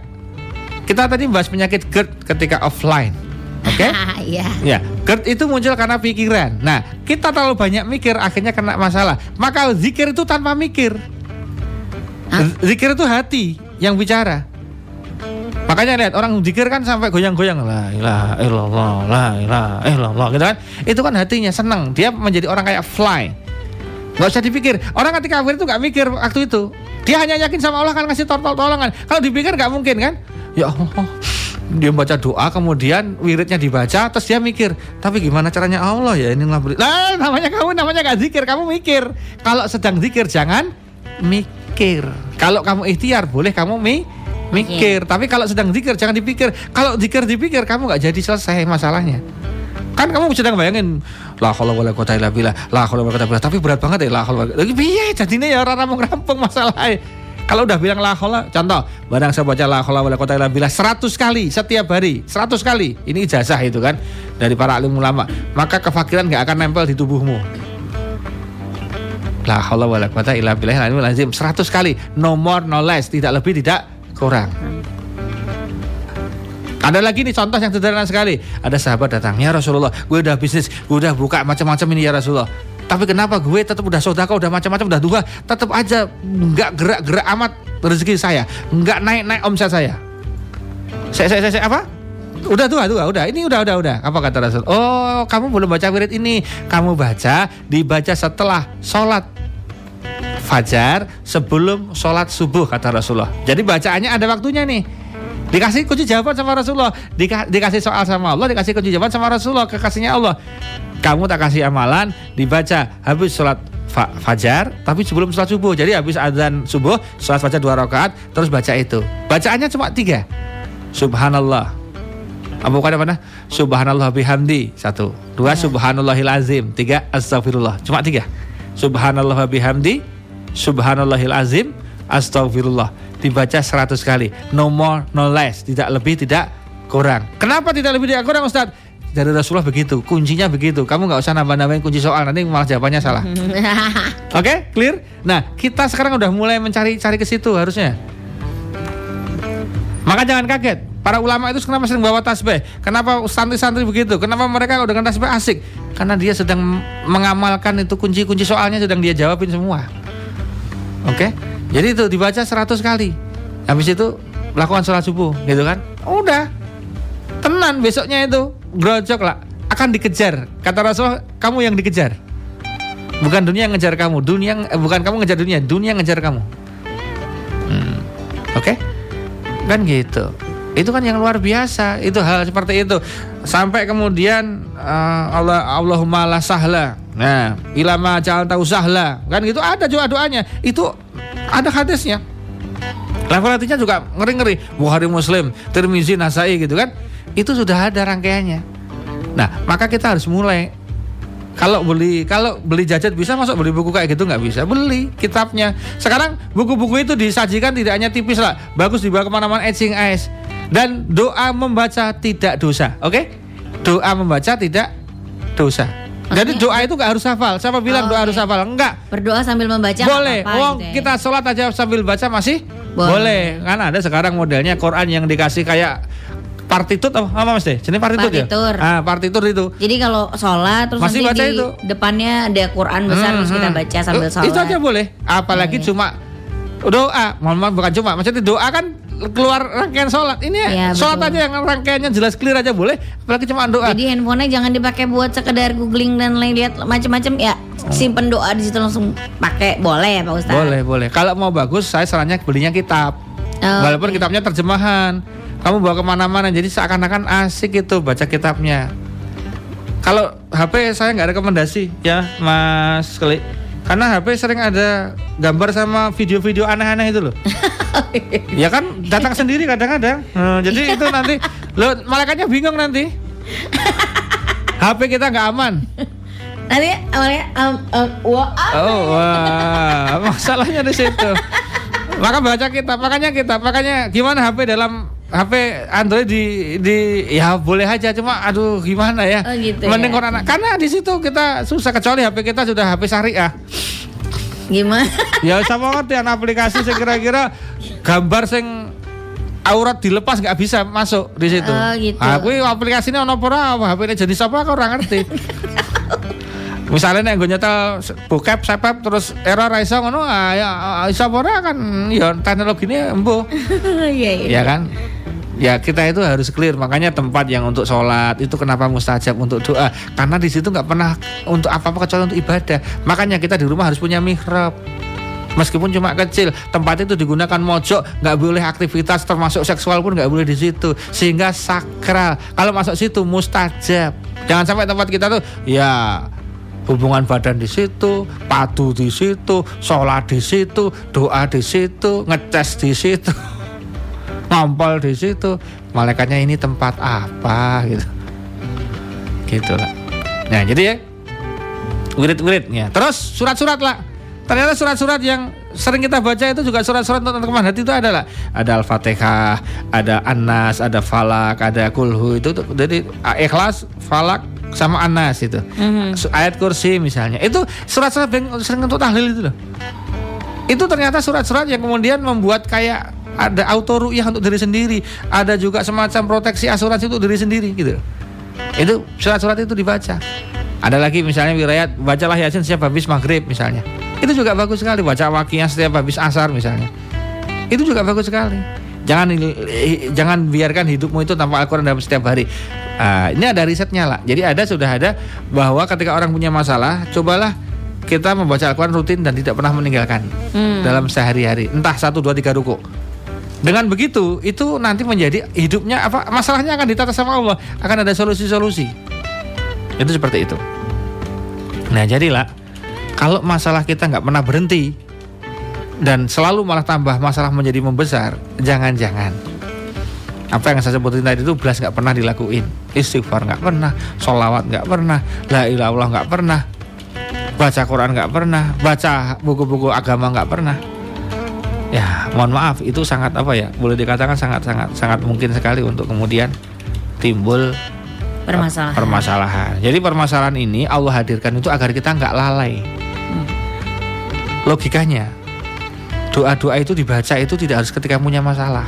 kita tadi bahas penyakit GERD ketika offline Oke? Okay? Iya. ya. GERD itu muncul karena pikiran. Nah, kita terlalu banyak mikir akhirnya kena masalah. Maka zikir itu tanpa mikir. Hah? Zikir itu hati yang bicara. Makanya lihat orang zikir kan sampai goyang-goyang la ilaha illallah la ilaha illallah gitu kan. Itu kan hatinya senang. Dia menjadi orang kayak fly. Gak usah dipikir. Orang ketika kafir itu gak mikir waktu itu. Dia hanya yakin sama Allah kan ngasih tolong-tolongan. Kalau dipikir gak mungkin kan? Ya Allah, dia baca doa kemudian wiridnya dibaca terus dia mikir tapi gimana caranya Allah ya ini beri lah namanya kamu namanya gak zikir kamu mikir. Kalau sedang zikir jangan mikir. Kalau kamu ikhtiar boleh kamu mi mikir. Yeah. tapi kalau sedang zikir jangan dipikir. Kalau zikir dipikir kamu nggak jadi selesai masalahnya. Kan kamu sedang bayangin la haula wala quwata illa billah la haula wala quwata tapi berat banget ya la haula lagi piye jadinya ya orang rampung rampung masalahnya kalau udah bilang la khola, contoh, barang saya baca la khola wala kota billah 100 kali setiap hari, 100 kali. Ini ijazah itu kan dari para alim ulama. Maka kefakiran nggak akan nempel di tubuhmu. La khola wala kota illa billah lazim 100 kali, no more no less, tidak lebih tidak kurang. Ada lagi nih contoh yang sederhana sekali. Ada sahabat datang, ya Rasulullah, gue udah bisnis, gue udah buka macam-macam ini ya Rasulullah. Tapi kenapa gue tetap udah sodaka, udah macam-macam, udah dua, tetap aja nggak gerak-gerak amat rezeki saya, nggak naik-naik omset saya. Saya, saya, saya, saya apa? Udah tua, tua, udah. Ini udah, udah, udah. Apa kata Rasul? Oh, kamu belum baca wirid ini. Kamu baca, dibaca setelah sholat fajar sebelum sholat subuh kata Rasulullah. Jadi bacaannya ada waktunya nih. Dikasih kunci jawaban sama Rasulullah, Dika, dikasih soal sama Allah, dikasih kunci jawaban sama Rasulullah, kekasihnya Allah. Kamu tak kasih amalan dibaca habis sholat fa fajar tapi sebelum sholat subuh. Jadi habis adzan subuh sholat fajar dua rakaat terus baca itu. Bacaannya cuma tiga. Subhanallah. Apa bukan apa Subhanallah bihamdi. Satu, dua ya. Subhanallahil azim, tiga Astagfirullah. Cuma tiga. Subhanallah bihamdi, Subhanallahil azim, Astagfirullah. Dibaca seratus kali. No more, no less. Tidak lebih, tidak kurang. Kenapa tidak lebih, tidak kurang Ustaz? Dari Rasulullah begitu, kuncinya begitu. Kamu nggak usah nambah-nambahin kunci soal nanti malah jawabannya salah. Oke, okay, clear? Nah, kita sekarang udah mulai mencari cari ke situ harusnya. Maka jangan kaget. Para ulama itu kenapa sering bawa tasbih? Kenapa santri-santri begitu? Kenapa mereka dengan tasbih asik? Karena dia sedang mengamalkan itu kunci-kunci soalnya sedang dia jawabin semua. Oke? Okay? Jadi itu dibaca 100 kali. Habis itu lakukan sholat subuh, gitu kan? Udah. Tenan besoknya itu grojok lah akan dikejar. Kata Rasulullah, kamu yang dikejar. Bukan dunia yang ngejar kamu, dunia eh, bukan kamu ngejar dunia, dunia ngejar kamu. Hmm. Oke? Okay? Kan gitu. Itu kan yang luar biasa. Itu hal seperti itu. Sampai kemudian uh, Allah Allahumma la sahla. Nah, ilama jalan tahu sahla. Kan gitu ada juga doanya. Itu ada hadisnya. Level hatinya juga ngeri-ngeri. Bukhari Muslim, Tirmizi, Nasai gitu kan. Itu sudah ada rangkaiannya. Nah, maka kita harus mulai kalau beli kalau beli jajan bisa masuk beli buku kayak gitu nggak bisa beli kitabnya sekarang buku-buku itu disajikan tidak hanya tipis lah bagus dibawa ke mana-mana etching eyes dan doa membaca tidak dosa oke okay? doa membaca tidak dosa okay. jadi doa itu nggak harus hafal siapa bilang oh, doa okay. harus hafal enggak berdoa sambil membaca boleh apa, oh, gitu ya. kita sholat aja sambil baca masih boleh. boleh kan ada sekarang modelnya Quran yang dikasih kayak partitur apa, apa mas deh? Jenis partitur, partitur. ya? Ah, partitur itu. Jadi kalau sholat terus Masih nanti baca di itu. depannya ada Quran besar hmm, terus kita hmm. baca sambil sholat. Itu aja boleh. Apalagi ya, cuma doa. Mohon maaf bukan cuma. Maksudnya doa kan keluar rangkaian sholat. Ini ya, sholat betul. aja yang rangkaiannya jelas clear aja boleh. Apalagi cuma doa. Jadi handphonenya jangan dipakai buat sekedar googling dan lihat macam-macam ya. Hmm. Simpen doa di situ langsung pakai boleh ya Pak Ustaz. Boleh boleh. Kalau mau bagus saya sarannya belinya kitab. Oh, Walaupun okay. kitabnya terjemahan kamu bawa ke mana-mana jadi seakan-akan asik itu baca kitabnya kalau HP saya nggak rekomendasi ya Mas Klik karena HP sering ada gambar sama video-video aneh-aneh itu loh. Ya kan datang sendiri kadang-kadang. Hmm, jadi itu nanti lo malaikatnya bingung nanti. HP kita nggak aman. Nanti awalnya um, um, oh wah masalahnya di situ. Maka baca kita makanya kita makanya gimana HP dalam HP Android di di ya boleh aja cuma aduh gimana ya. Oh gitu Mending ya. anak karena di situ kita susah kecuali HP kita sudah HP syariah. Gimana? ya sama ngerti aplikasi saya kira-kira gambar sing aurat dilepas nggak bisa masuk di situ. Oh gitu. Aku aplikasi ini ono apa HP ini jenis apa aku orang ngerti. misalnya nih gue nyetel bokep sepep terus error raiso ngono ah, ya iso kan ya teknologi ini embo iya, iya. ya kan ya kita itu harus clear. Makanya tempat yang untuk sholat itu kenapa mustajab untuk doa. Karena di situ nggak pernah untuk apa apa kecuali untuk ibadah. Makanya kita di rumah harus punya mihrab. Meskipun cuma kecil tempat itu digunakan mojok nggak boleh aktivitas termasuk seksual pun nggak boleh di situ. Sehingga sakral. Kalau masuk situ mustajab. Jangan sampai tempat kita tuh ya hubungan badan di situ, padu di situ, sholat di situ, doa di situ, ngeces di situ. Ngompol di situ. Malaikatnya ini tempat apa? gitu. Gitu lah nah jadi ya wirid-wirid ya terus surat-surat lah ternyata surat-surat yang sering kita baca itu juga surat-surat untuk teman hati itu adalah ada al-fatihah ada anas ada falak ada kulhu. Itu jadi ikhlas falak sama anas itu. Mm-hmm. ayat kursi misalnya. Itu surat-surat yang sering untuk tahlil itu loh. Itu ternyata surat-surat yang kemudian membuat kayak ada auto ru'yah untuk diri sendiri, ada juga semacam proteksi asuransi untuk diri sendiri gitu. Itu surat-surat itu dibaca. Ada lagi misalnya wilayah bacalah yasin setiap habis maghrib misalnya. Itu juga bagus sekali baca wakiyah setiap habis asar misalnya. Itu juga bagus sekali. Jangan jangan biarkan hidupmu itu tanpa Al-Quran dalam setiap hari. Uh, ini ada risetnya lah. Jadi ada sudah ada bahwa ketika orang punya masalah, cobalah kita membaca Al-Quran rutin dan tidak pernah meninggalkan hmm. dalam sehari-hari. Entah satu dua tiga ruku. Dengan begitu, itu nanti menjadi hidupnya apa masalahnya akan ditata sama Allah, akan ada solusi-solusi. Itu seperti itu. Nah, jadilah kalau masalah kita nggak pernah berhenti dan selalu malah tambah masalah menjadi membesar, jangan-jangan apa yang saya sebutin tadi itu belas nggak pernah dilakuin istighfar nggak pernah sholawat nggak pernah la ilallah nggak pernah baca Quran nggak pernah baca buku-buku agama nggak pernah ya mohon maaf itu sangat apa ya boleh dikatakan sangat sangat sangat mungkin sekali untuk kemudian timbul permasalahan. permasalahan. Jadi permasalahan ini Allah hadirkan itu agar kita nggak lalai. Hmm. Logikanya doa-doa itu dibaca itu tidak harus ketika punya masalah.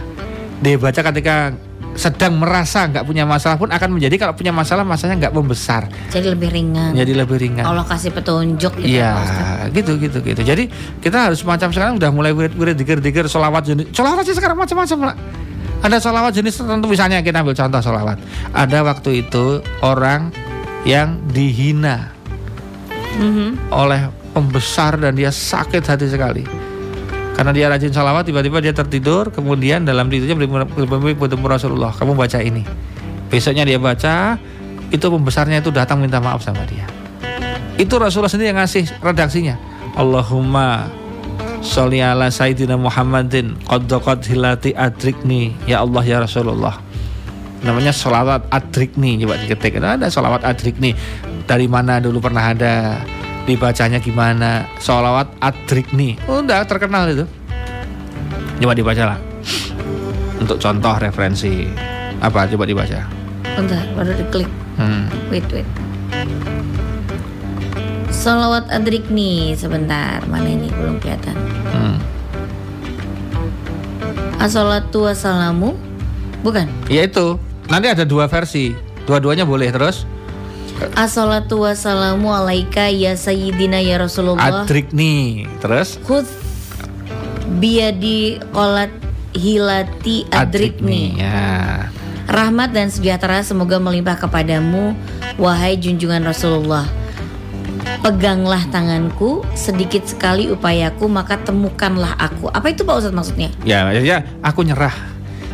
Dibaca ketika sedang merasa nggak punya masalah pun akan menjadi kalau punya masalah masalahnya nggak membesar. Jadi lebih ringan. Jadi lebih ringan. Allah kasih petunjuk gitu. Iya, gitu gitu gitu. Jadi kita harus macam sekarang udah mulai wirid-wirid dikir-dikir solawat jenis. Solawat sih sekarang macam-macam lah. Ada solawat jenis tertentu misalnya kita ambil contoh solawat. Ada waktu itu orang yang dihina mm-hmm. oleh pembesar dan dia sakit hati sekali karena dia rajin salawat tiba-tiba dia tertidur kemudian dalam tidurnya bermimpi bertemu Rasulullah kamu baca ini. Besoknya dia baca itu pembesarnya itu datang minta maaf sama dia. Itu Rasulullah sendiri yang ngasih redaksinya. Allahumma Sholli ala Sayyidina Muhammadin Qad hilati adrikni Ya Allah ya Rasulullah. Namanya sholawat adrikni Coba diketik. Ada sholawat adrikni. Dari mana dulu pernah ada dibacanya gimana? Sholawat adrikni udah terkenal itu. Coba dibaca lah. Untuk contoh referensi. Apa? Coba dibaca. Bentar baru diklik. Hmm. wait wait. Salawat adrikni sebentar. Mana ini? Belum kelihatan. Hmm. Assalatu wassalamu. Bukan? Ya itu. Nanti ada dua versi. Dua-duanya boleh terus Assalatu wassalamu alaika ya sayyidina ya Rasulullah. Adrikni Terus? Khud Biadi kolat hilati adrikni, adrikni ya. Rahmat dan sejahtera semoga melimpah kepadamu Wahai junjungan Rasulullah. Peganglah tanganku Sedikit sekali upayaku Maka temukanlah aku. Apa itu Pak Ustadz maksudnya? Ya, ya. Aku nyerah.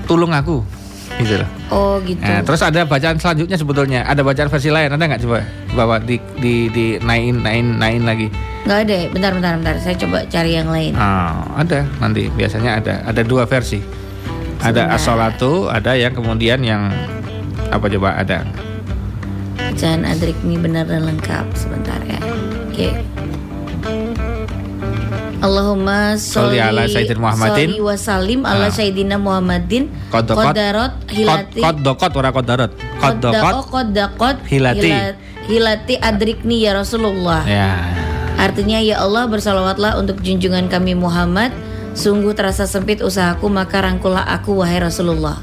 Tolong aku gitu loh. Oh gitu. Nah, terus ada bacaan selanjutnya sebetulnya ada bacaan versi lain ada nggak coba bawa di di di nain nain nain lagi. Nggak ada. Bentar bentar bentar. Saya coba cari yang lain. Oh, ada nanti biasanya ada ada dua versi. Ada asolatu, ada yang kemudian yang apa coba ada. Bacaan adrik ini benar dan lengkap sebentar ya. Oke. Okay. Allahumma sholli ala sayyidina Muhammadin. wa salim ala ah. sayyidina Muhammadin. Qadarot hilati. qadaqat ora qadaqat qadaqat hilati. hilati adrikni ya Rasulullah. Ya. Artinya ya Allah bersalawatlah untuk junjungan kami Muhammad. Sungguh terasa sempit usahaku maka rangkulah aku wahai Rasulullah.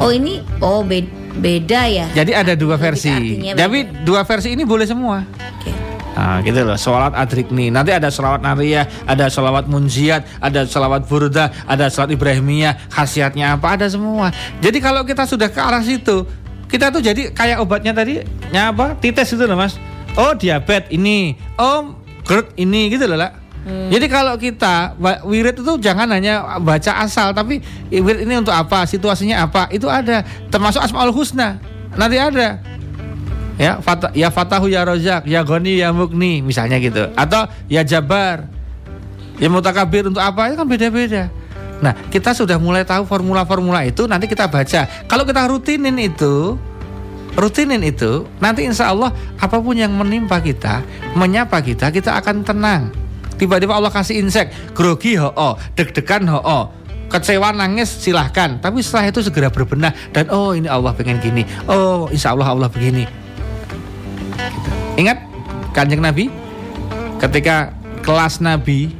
Oh ini oh beda ya? Jadi ada dua versi. Tapi dua versi ini boleh semua Nah, gitu loh, sholat adrikni. Nanti ada sholawat nariyah, ada sholawat munjiat, ada sholawat burda, ada sholat ibrahimiyah, khasiatnya apa, ada semua. Jadi kalau kita sudah ke arah situ, kita tuh jadi kayak obatnya tadi, apa? Tites itu loh mas. Oh diabetes ini, oh GERD ini gitu loh lah. Hmm. Jadi kalau kita wirid itu jangan hanya baca asal, tapi wirid ini untuk apa, situasinya apa, itu ada. Termasuk asmaul husna, nanti ada ya fata, ya fatahu ya rozak ya goni ya mukni misalnya gitu. Atau ya jabar. Ya mutakabir untuk apa itu kan beda-beda. Nah kita sudah mulai tahu formula-formula itu nanti kita baca. Kalau kita rutinin itu rutinin itu nanti insya Allah apa pun yang menimpa kita menyapa kita kita akan tenang. Tiba-tiba Allah kasih insek grogi ho -oh, deg-degan ho -oh, kecewa nangis silahkan. Tapi setelah itu segera berbenah dan oh ini Allah pengen gini. Oh insya Allah Allah begini Ingat kanjeng Nabi ketika kelas Nabi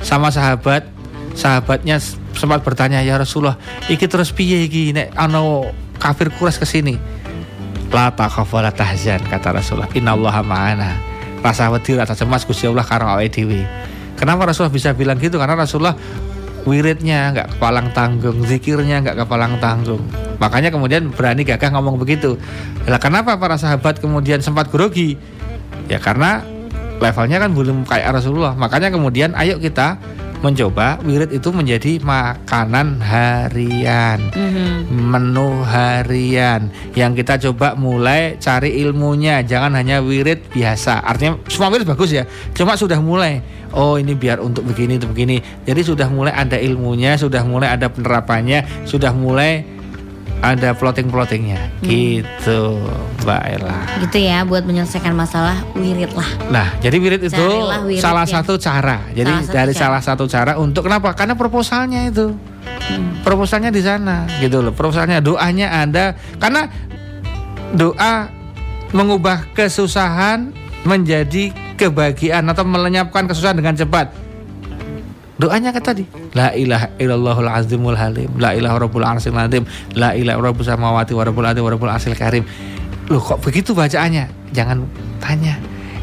sama sahabat, sahabatnya sempat bertanya ya Rasulullah, iki terus piye iki nek ano kafir kuras ke sini? La takhafu la tahzan kata Rasulullah. Innallaha ma'ana. Rasa wedi rasa cemas Gusti Allah karo awake dhewe. Kenapa Rasulullah bisa bilang gitu? Karena Rasulullah wiridnya nggak kepalang tanggung, zikirnya nggak kepalang tanggung. Makanya kemudian berani gagah ngomong begitu. Lah kenapa para sahabat kemudian sempat grogi? Ya karena levelnya kan belum kayak Rasulullah. Makanya kemudian ayo kita mencoba wirid itu menjadi makanan harian, mm-hmm. menu harian yang kita coba mulai cari ilmunya, jangan hanya wirid biasa. Artinya semua wirid bagus ya, cuma sudah mulai. Oh ini biar untuk begini untuk begini. Jadi sudah mulai ada ilmunya, sudah mulai ada penerapannya, sudah mulai ada plotting-plottingnya hmm. gitu Mbak Ella gitu ya buat menyelesaikan masalah wirid lah nah jadi wirid itu wirid salah ya. satu cara jadi salah dari cara. salah satu cara untuk kenapa karena proposalnya itu hmm. proposalnya di sana gitu loh proposalnya doanya ada karena doa mengubah kesusahan menjadi kebahagiaan atau melenyapkan kesusahan dengan cepat Doanya kan tadi La ilaha illallahul azimul halim La ilaha rabbul arsil azim La ilaha rabbul samawati wa rabbul ardi wa rabbul arsil karim Loh kok begitu bacaannya Jangan tanya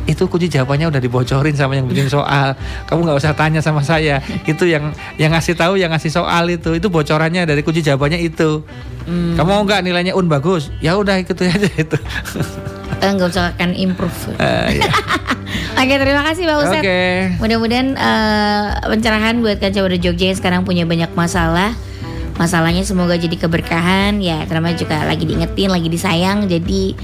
itu kunci jawabannya udah dibocorin sama yang bikin soal. Kamu nggak usah tanya sama saya. Itu yang yang ngasih tahu, yang ngasih soal itu, itu bocorannya dari kunci jawabannya itu. Hmm. Kamu mau nggak nilainya un bagus? Ya udah itu aja itu. Enggak usah akan improve. Uh, ya. Oke terima kasih Pak Ustadz. Okay. Mudah-mudahan uh, pencerahan buat kaca pada Jogja yang sekarang punya banyak masalah. Masalahnya semoga jadi keberkahan ya. Terima juga lagi diingetin, lagi disayang. Jadi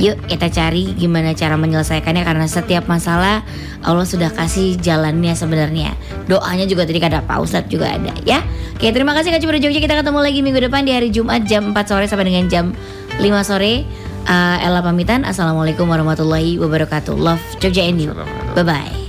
yuk kita cari gimana cara menyelesaikannya karena setiap masalah Allah sudah kasih jalannya sebenarnya. Doanya juga tadi kata Pak Ustadz juga ada ya. Oke terima kasih Kaca pada Jogja. Kita ketemu lagi minggu depan di hari Jumat jam 4 sore sampai dengan jam 5 sore. Uh, Ella pamitan. Assalamualaikum warahmatullahi wabarakatuh. Love Jogja you. Bye bye.